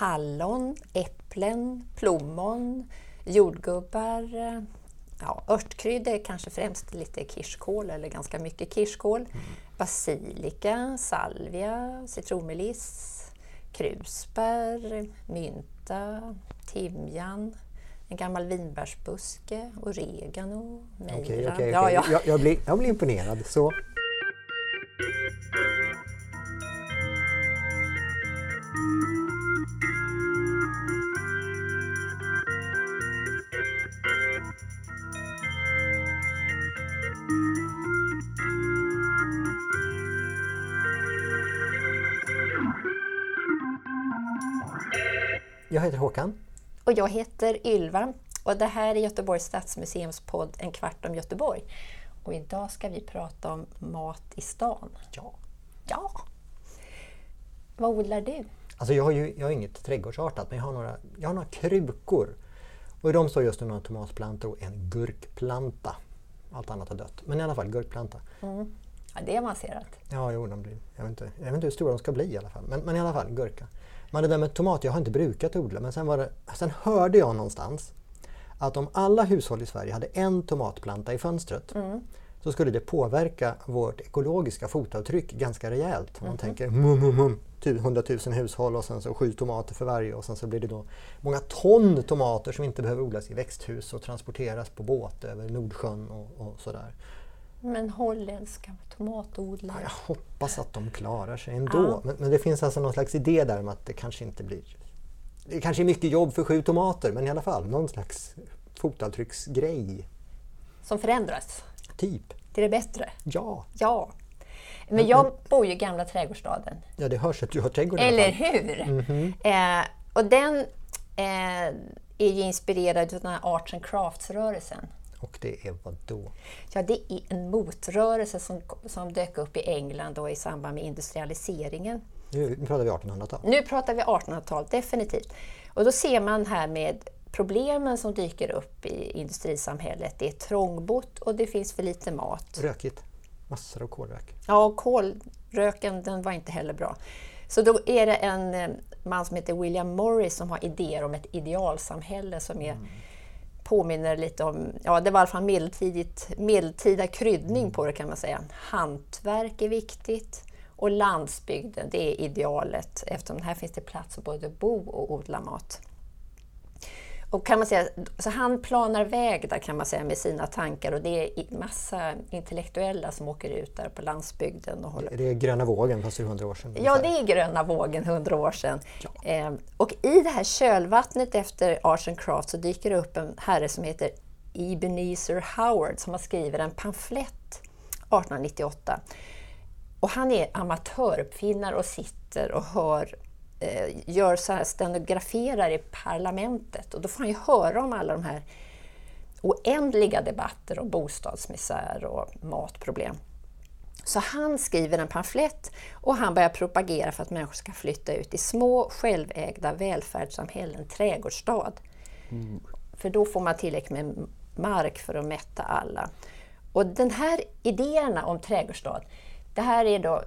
hallon, äpplen, plommon, jordgubbar, eh, ja, örtkryddor, kanske främst lite kirskål eller ganska mycket kirskål, mm. basilika, salvia, citronmeliss, krusbär, mynta, timjan, en gammal vinbärsbuske, oregano, mejra. Okej, okej, okej. Ja, ja. Jag, jag, blir, jag blir imponerad. Så. Jag heter Håkan. Och jag heter Ylva. Och det här är Göteborgs stadsmuseums podd En kvart om Göteborg. Och idag ska vi prata om mat i stan. Ja. Ja! Vad odlar du? Alltså jag har ju jag har inget trädgårdsartat, men jag har några, jag har några krukor. Och i dem står just nu några tomatplantor och en gurkplanta. Allt annat har dött, men i alla fall gurkplanta. Mm. Ja, det är avancerat. Ja, jo, de blir, jag, vet inte, jag vet inte hur stora de ska bli i alla fall. Men, men i alla fall, gurka. Men det där med tomat, jag har inte brukat odla, men sen, var det, sen hörde jag någonstans att om alla hushåll i Sverige hade en tomatplanta i fönstret mm. så skulle det påverka vårt ekologiska fotavtryck ganska rejält. Man mm. tänker mum, mum, mum, 100 000 hushåll och sen så sju tomater för varje och sen så blir det då många ton tomater som inte behöver odlas i växthus och transporteras på båt över Nordsjön och, och sådär. Men holländska tomatodlare? Ja, jag hoppas att de klarar sig ändå. Ja. Men, men, det finns alltså någon slags idé där om att det kanske inte blir... Det kanske är mycket jobb för sju tomater, men i alla fall någon slags fotavtrycksgrej. Som förändras? Typ. Till det bättre? Ja. Ja. Men jag bor ju i gamla trädgårdsstaden. Ja, det hörs att du har trädgård Eller hur? Mm -hmm. eh, och den eh, är ju inspirerad av den här Arts and Crafts-rörelsen. Och det är vad då? Ja, det är en motrörelse som, som dök upp i England då i samband med industrialiseringen. Nu, pratar vi 1800-tal? Nu pratar vi 1800-tal, definitivt. Och då ser man här med problemen som dyker upp i industrisamhället. Det är trångbott och det finns för lite mat. Rökigt. Massor av kolrök. Ja, kolröken den var inte heller bra. Så då är det en eh, man som heter William Morris som har idéer om ett idealsamhälle som är mm påminner lite om, ja det var i alla fall medeltidigt, medeltida kryddning på det kan man säga. Hantverk är viktigt och landsbygden, det är idealet eftersom här finns det plats att både bo och odla mat. Och kan man säga, så han planar väg där kan man säga med sina tankar och det är massa intellektuella som åker ut där på landsbygden. Och håller. Det är gröna vågen fast för hundra år sedan? Ja, det är gröna vågen hundra år sedan. Ja. Eh, och i det här kölvattnet efter Arts and Crafts så dyker det upp en herre som heter Ebenezer Howard som har skrivit en pamflett 1898. Och han är amatöruppfinnare och sitter och hör gör så här stenograferar i parlamentet och då får han ju höra om alla de här oändliga debatter om bostadsmisär och matproblem. Så han skriver en pamflett och han börjar propagera för att människor ska flytta ut i små självägda välfärdssamhällen, trädgårdsstad. Mm. För då får man tillräckligt med mark för att mätta alla. Och den här idéerna om trädgårdsstad, det här är då,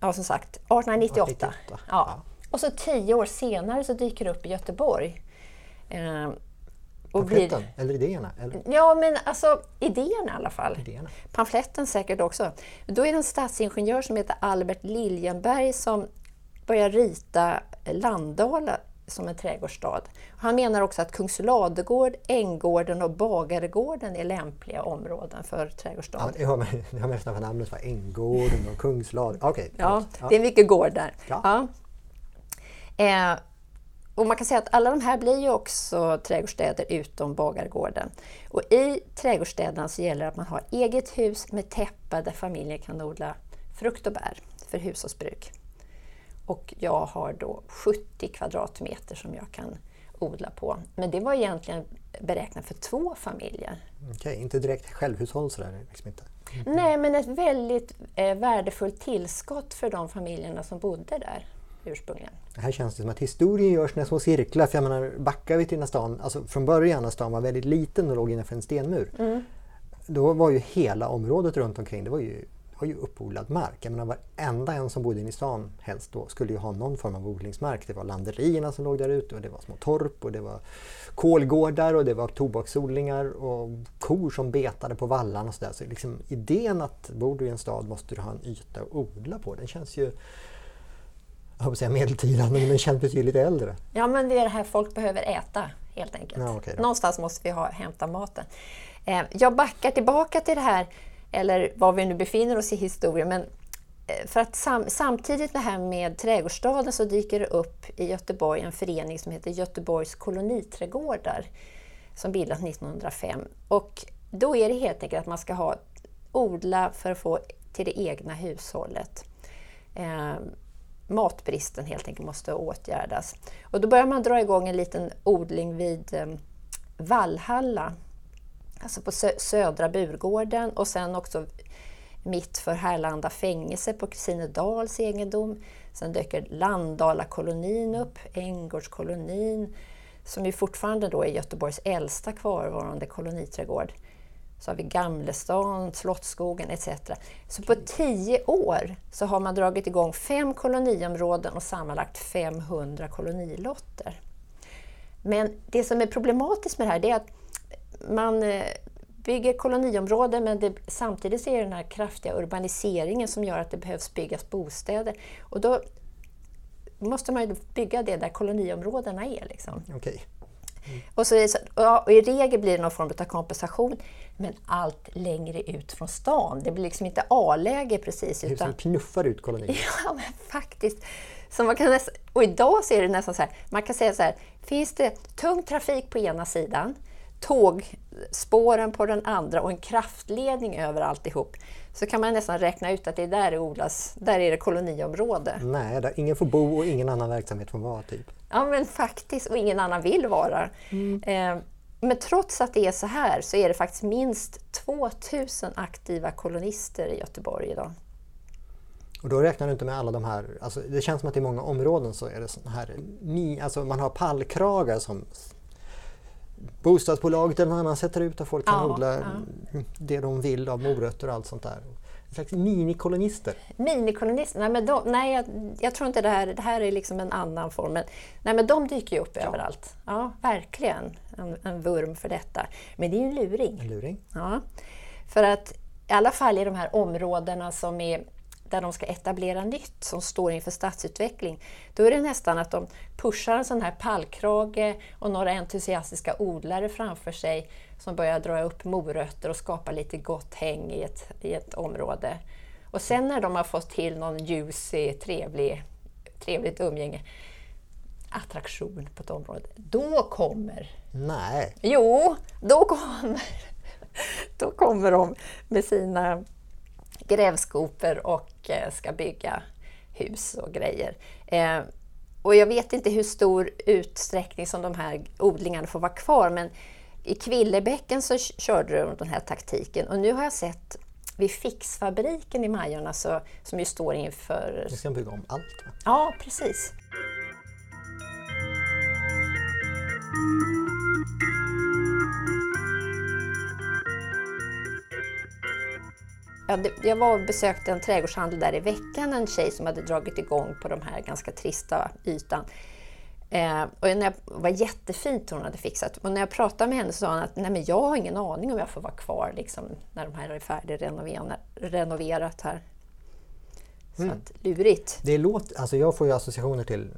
ja, som sagt, 1898. 1898. Ja. Och så tio år senare så dyker det upp i Göteborg. Eh, Pamfletten, blir... eller idéerna? Eller? Ja, men alltså idéerna i alla fall. Idéerna. Pamfletten säkert också. Då är det en stadsingenjör som heter Albert Liljenberg som börjar rita Landala som en trädgårdsstad. Han menar också att Kungsladegård, Änggården och Bagaregården är lämpliga områden för trädgårdsstad. Ja, jag har nästan för namnet för Änggården och Kungslad. Okay, ja, ja, det är mycket gård där. Ja. ja. Eh, och man kan säga att alla de här blir ju också trädgårdsstäder utom Bagargården. Och i trädgårdsstäderna så gäller det att man har eget hus med täppa där familjen kan odla frukt och bär för hushållsbruk. Och jag har då 70 kvadratmeter som jag kan odla på. Men det var egentligen beräknat för två familjer. Okej, okay, inte direkt självhushåll sådär? Liksom inte. Mm. Nej, men ett väldigt eh, värdefullt tillskott för de familjerna som bodde där ursprungligen. Här känns det som att historien görs när små cirklar. För jag menar, backar vi till när stan, alltså från början när stan var väldigt liten och låg innanför en stenmur. Mm. Då var ju hela området runt omkring, det var ju har ju uppodlad mark. Jag menar varenda en som bodde inne i stan helst då skulle ju ha någon form av odlingsmark. Det var landerierna som låg där ute och det var små torp och det var kolgårdar och det var tobaksodlingar och kor som betade på vallarna och sådär. Så liksom idén att bor du i en stad måste du ha en yta att odla på. Den känns ju jag säga medeltida, men den känns betydligt äldre. Ja, men det är det här folk behöver äta helt enkelt. Ja, okay Någonstans måste vi ha, hämta maten. Eh, jag backar tillbaka till det här, eller var vi nu befinner oss i historien, men eh, för att sam samtidigt det här med trädgårdsstaden så dyker det upp i Göteborg en förening som heter Göteborgs koloniträdgårdar som bildas 1905. Och då är det helt enkelt att man ska ha odla för att få till det egna hushållet. Eh, matbristen helt enkelt måste åtgärdas. Och då börjar man dra igång en liten odling vid eh, Vallhalla, alltså på södra Burgården och sen också mitt för Härlanda fängelse på Kristinedals egendom. Sen dyker Landala-kolonin upp, Änggårdskolonin, som ju fortfarande då är Göteborgs äldsta kvarvarande koloniträdgård. Så har vi Gamlestan, Slottsskogen etc. Så på tio år så har man dragit igång fem koloniområden och sammanlagt 500 kolonilotter. Men det som är problematiskt med det här är att man eh, bygger koloniområden men det, samtidigt så är det den här kraftiga urbaniseringen som gör att det behövs byggas bostäder. Och då måste man ju bygga det där koloniområdena är. Liksom. Okay. Mm. Och, så, och I regel blir det någon form av kompensation, men allt längre ut från stan. Det blir liksom inte A-läge precis. Det är utan, som knuffar ut kolonier. Ja, men faktiskt. Så man kan nästan, och idag så är det nästan så här, man kan säga så här, finns det tung trafik på ena sidan, tågspåren på den andra och en kraftledning över alltihop, så kan man nästan räkna ut att det är där det odlas, där är det koloniområde. Nej, där ingen får bo och ingen annan verksamhet får vara. Typ. Ja, men faktiskt, och ingen annan vill vara. Mm. Eh, men trots att det är så här så är det faktiskt minst 2000 aktiva kolonister i Göteborg idag. Och då räknar du inte med alla de här, alltså det känns som att i många områden så är det sån här, alltså man har pallkragar som bostadsbolaget eller någon annan sätter ut och folk kan ja, odla ja. det de vill av morötter och allt sånt där. En slags minikolonister. Minikolonister? Nej, men de, nej jag, jag, tror inte det här, det här är liksom en annan form. Men, nej, men de dyker ju upp ja. överallt. Ja, verkligen en, en vurm för detta. Men det är ju en luring. En luring. Ja, för att i alla fall i de här områdena som är där de ska etablera nytt, som står inför stadsutveckling, då är det nästan att de pushar en sån här pallkrage och några entusiastiska odlare framför sig som börjar dra upp morötter och skapa lite gott häng i ett, i ett område. Och sen när de har fått till någon juicy, trevlig, trevligt umgänge, attraktion på ett område, då kommer... Nej! Jo, då kommer, då kommer de med sina grävskopor och eh, ska bygga hus och grejer. Eh, och jag vet inte hur stor utsträckning som de här odlingarna får vara kvar, men i Kvillebäcken så körde de den här taktiken och nu har jag sett vid Fixfabriken i Majorna så, som ju står inför... Vi ska bygga om allt va? Ja, precis. Jag var och besökte en trädgårdshandel där i veckan, en tjej som hade dragit igång på de här ganska trista ytan. Eh, och när jag, var jättefint hon hade fixat. Och när jag pratade med henne så sa hon att Nej, men jag har ingen aning om jag får vara kvar liksom, när de här är färdigrenoverat här. Så mm. att, lurigt. Det låter, alltså jag får ju associationer till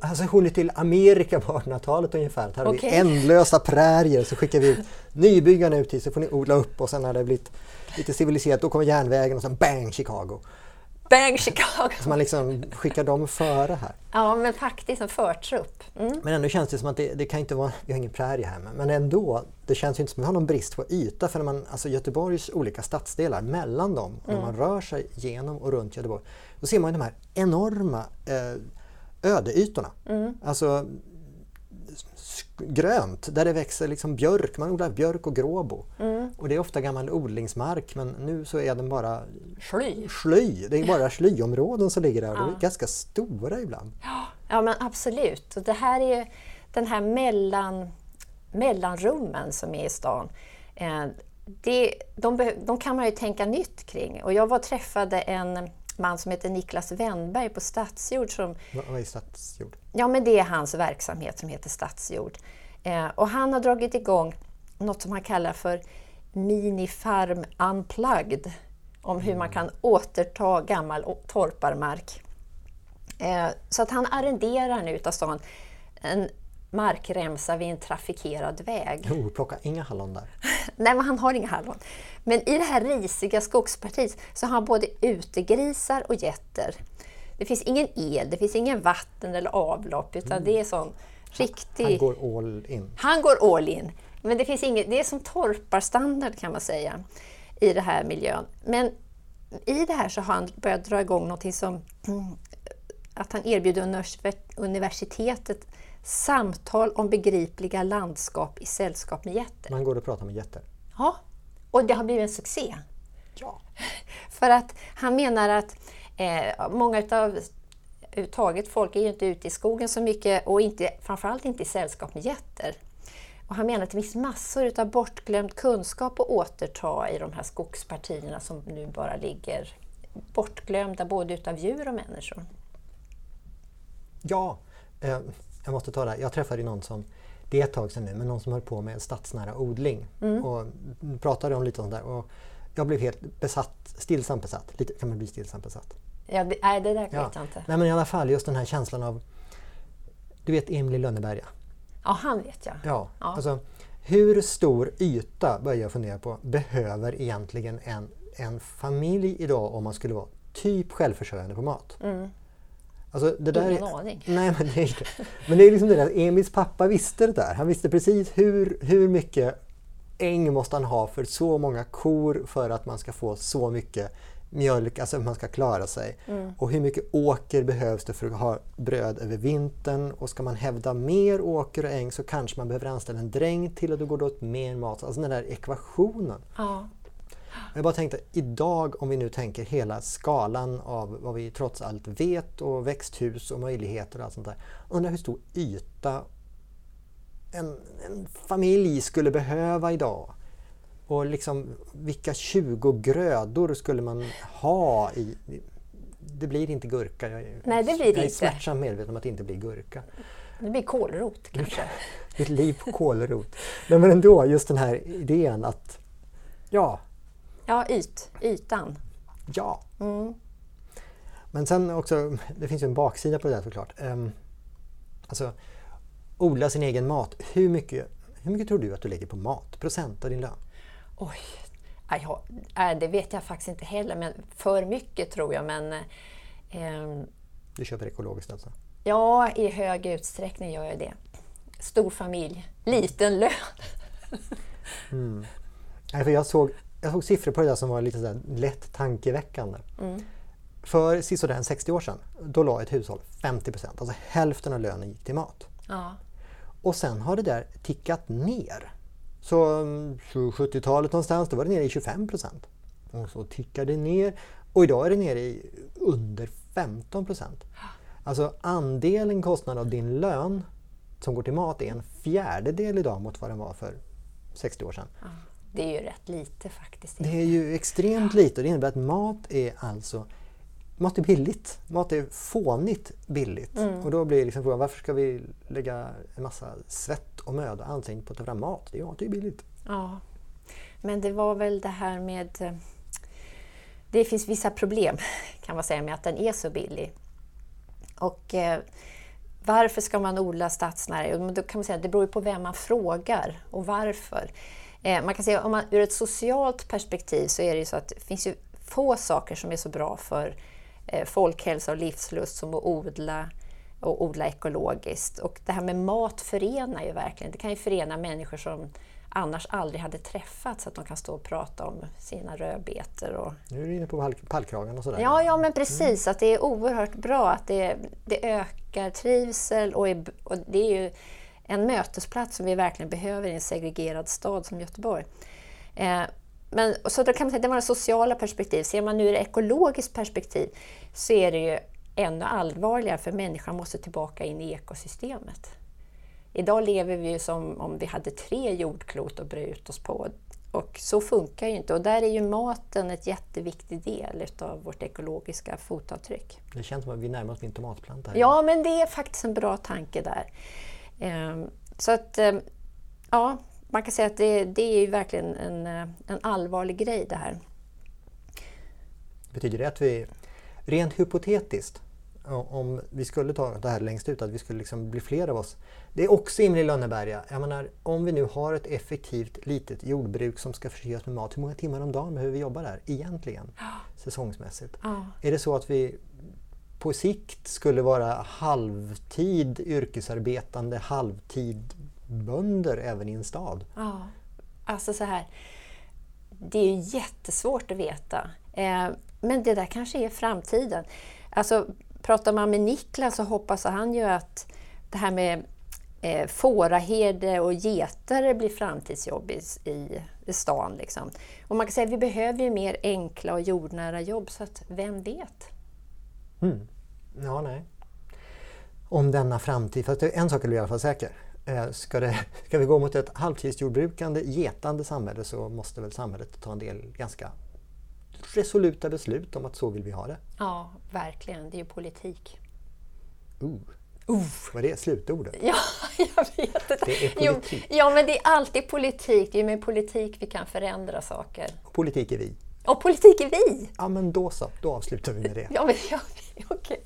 associationer till Amerika på 1800-talet ungefär. Här okay. vi ändlösa prärier så skickar vi ut nybyggarna ut hit så får ni odla upp och sen när det blivit lite civiliserat då kommer järnvägen och sen bang Chicago. Bang Chicago! Så man liksom skickar dem före här. Ja, men faktiskt en förtrupp. Mm. Men ändå känns det som att det, det, kan inte vara, vi har ingen prärie här, men ändå, det känns inte som att vi har någon brist på yta för när man, alltså Göteborgs olika stadsdelar, mellan dem, mm. när man rör sig genom och runt Göteborg, då ser man de här enorma eh, ödeytorna. Mm. Alltså grönt, där det växer liksom björk. Man odlar björk och gråbo. Mm. Och det är ofta gammal odlingsmark men nu så är den bara sly. sly. Det är bara slyområden som ligger där. Ja. De är ganska stora ibland. Ja, ja men absolut. Och det här är den här mellan, mellanrummen som är i stan. Eh, det, de, de kan man ju tänka nytt kring. Och jag var träffade en man som heter Niklas Wennberg på Stadsjord. Som, Vad är Stadsjord? Ja, men det är hans verksamhet som heter Stadsjord. Eh, och han har dragit igång något som han kallar för Minifarm Unplugged om hur man kan återta gammal torparmark. Eh, så att han arrenderar nu utav stan en markremsa vid en trafikerad väg. Oh, plocka inga hallon där. Nej, men han har inga hallon. Men i det här risiga skogspartiet så har han både utegrisar och getter. Det finns ingen el, det finns ingen vatten eller avlopp utan mm. det är sån riktig... Han går all in. Han går all in. Men det, finns inget, det är som torparstandard kan man säga i den här miljön. Men i det här så har han börjat dra igång något som att han erbjuder universitetet samtal om begripliga landskap i sällskap med jätter. Man går och pratar med jätter? Ja, och det har blivit en succé. Ja. För att han menar att eh, många utav överhuvudtaget, folk är ju inte ute i skogen så mycket och inte, framförallt inte i sällskap med jätter. Och han menar att det finns massor av bortglömd kunskap att återta i de här skogspartierna som nu bara ligger bortglömda både utav djur och människor. Ja, eh, jag måste ta det här. Jag träffade någon som, det är ett tag sedan nu, men någon som höll på med stadsnära odling. Mm. Och pratade om lite det där. Och jag blev helt besatt, stillsamt besatt. Lite, kan man bli stillsamt besatt? Ja, det, nej, det där vet ja. jag inte. Nej, men i alla fall just den här känslan av... Du vet Emil i Lönneberga? Ja, han vet jag. Ja, ja. Alltså, hur stor yta, börjar jag fundera på, behöver egentligen en, en familj idag om man skulle vara typ självförsörjande på mat? Mm. Alltså, det där Ingen är, aning. Nej, men det är. Men det är liksom det där, Emils pappa visste det där. Han visste precis hur, hur mycket äng måste han ha för så många kor för att man ska få så mycket mjölk, alltså man ska klara sig. Mm. Och hur mycket åker behövs det för att ha bröd över vintern? Och ska man hävda mer åker och äng så kanske man behöver anställa en dräng till och då går det åt mer mat. Alltså den där ekvationen. Ja. Jag bara tänkte idag om vi nu tänker hela skalan av vad vi trots allt vet och växthus och möjligheter och allt sånt där. Undrar hur stor yta en, en familj skulle behöva idag. Och liksom vilka 20 grödor skulle man ha i... Det blir inte gurka. Jag, Nej, det blir jag är inte. smärtsamt medveten om att det inte blir gurka. Det blir kålrot kanske. Ett liv på kålrot. Men ändå, just den här idén att ja, Ja, yt, ytan. Ja. Mm. Men sen också, det finns ju en baksida på det där såklart. Um, alltså, odla sin egen mat. Hur mycket, hur mycket tror du att du lägger på mat? Procent av din lön? Oj, ja, det vet jag faktiskt inte heller, men för mycket tror jag. Men, um, du köper ekologiskt alltså? Ja, i hög utsträckning gör jag det. Stor familj, liten lön. mm. Nej, för jag såg jag såg siffror på det där som var lite så lätt tankeväckande. Mm. För sisådär 60 år sedan, då la ett hushåll 50 procent, alltså hälften av lönen gick till mat. Ja. Och sen har det där tickat ner. Så 70-talet någonstans, då var det nere i 25 procent. Och så tickade det ner och idag är det nere i under 15 procent. Alltså andelen kostnad av din lön som går till mat är en fjärdedel idag mot vad den var för 60 år sedan. Ja. Det är ju rätt lite faktiskt. Det är ju extremt lite. Det innebär att mat är alltså Mat är billigt. Mat är fånigt billigt. Mm. Och då blir liksom frågan varför ska vi lägga en massa svett och möda och allting på att ta fram mat? Det är ju billigt. Ja. Men det var väl det här med... Det finns vissa problem kan man säga med att den är så billig. Och eh, varför ska man odla stadsnära? Då kan man säga att det beror på vem man frågar och varför. Eh, man kan säga om man ur ett socialt perspektiv så är det ju så att det finns ju få saker som är så bra för eh, folkhälsa och livslust som att odla och odla ekologiskt. Och det här med mat förenar ju verkligen. Det kan ju förena människor som annars aldrig hade träffats, att de kan stå och prata om sina rödbetor. Och... Nu är du inne på pallkragen och sådär. Ja, ja men precis. Mm. Att det är oerhört bra att det, det ökar trivsel och, är, och det är ju en mötesplats som vi verkligen behöver i en segregerad stad som Göteborg. Eh, men, så då kan man säga, det var det sociala perspektiv. Ser man nu ur ekologiskt perspektiv så är det ju ännu allvarligare för människan måste tillbaka in i ekosystemet. Idag lever vi som om vi hade tre jordklot att bre ut oss på. och så funkar ju inte. Och där är ju maten ett jätteviktig del av vårt ekologiska fotavtryck. Det känns som att vi närmar oss min tomatplanta. Ja, men det är faktiskt en bra tanke där. Ehm, så att, ehm, ja, man kan säga att det, det är ju verkligen en, eh, en allvarlig grej det här. Betyder det att vi, rent hypotetiskt, om vi skulle ta det här längst ut, att vi skulle liksom bli fler av oss. Det är också Imre Lönneberga. Jag menar, om vi nu har ett effektivt litet jordbruk som ska förse med mat, hur många timmar om dagen behöver vi jobba där egentligen? Säsongsmässigt. Ja. Är det så att vi på sikt skulle vara halvtid yrkesarbetande, halvtid bönder även i en stad? Ja, alltså så här. Det är ju jättesvårt att veta. Eh, men det där kanske är framtiden. Alltså, pratar man med Niklas så hoppas han ju att det här med eh, fåraherde och getare blir framtidsjobb i, i, i stan. Liksom. Och man kan säga att vi behöver ju mer enkla och jordnära jobb, så att vem vet? Mm. Ja, nej. Om denna framtid, fast en sak är i alla fall säker. Eh, ska, det, ska vi gå mot ett halvtidsjordbrukande, getande samhälle så måste väl samhället ta en del ganska resoluta beslut om att så vill vi ha det. Ja, verkligen. Det är ju politik. Uh. Uh. Var det slutordet? Ja, jag vet inte. Det är politik. Jo, ja, men det är alltid politik. Det är med politik vi kan förändra saker. Och politik är vi. Och politik är vi! Ja, men då så. Då avslutar vi med det. Ja, men, ja, okej. Okay.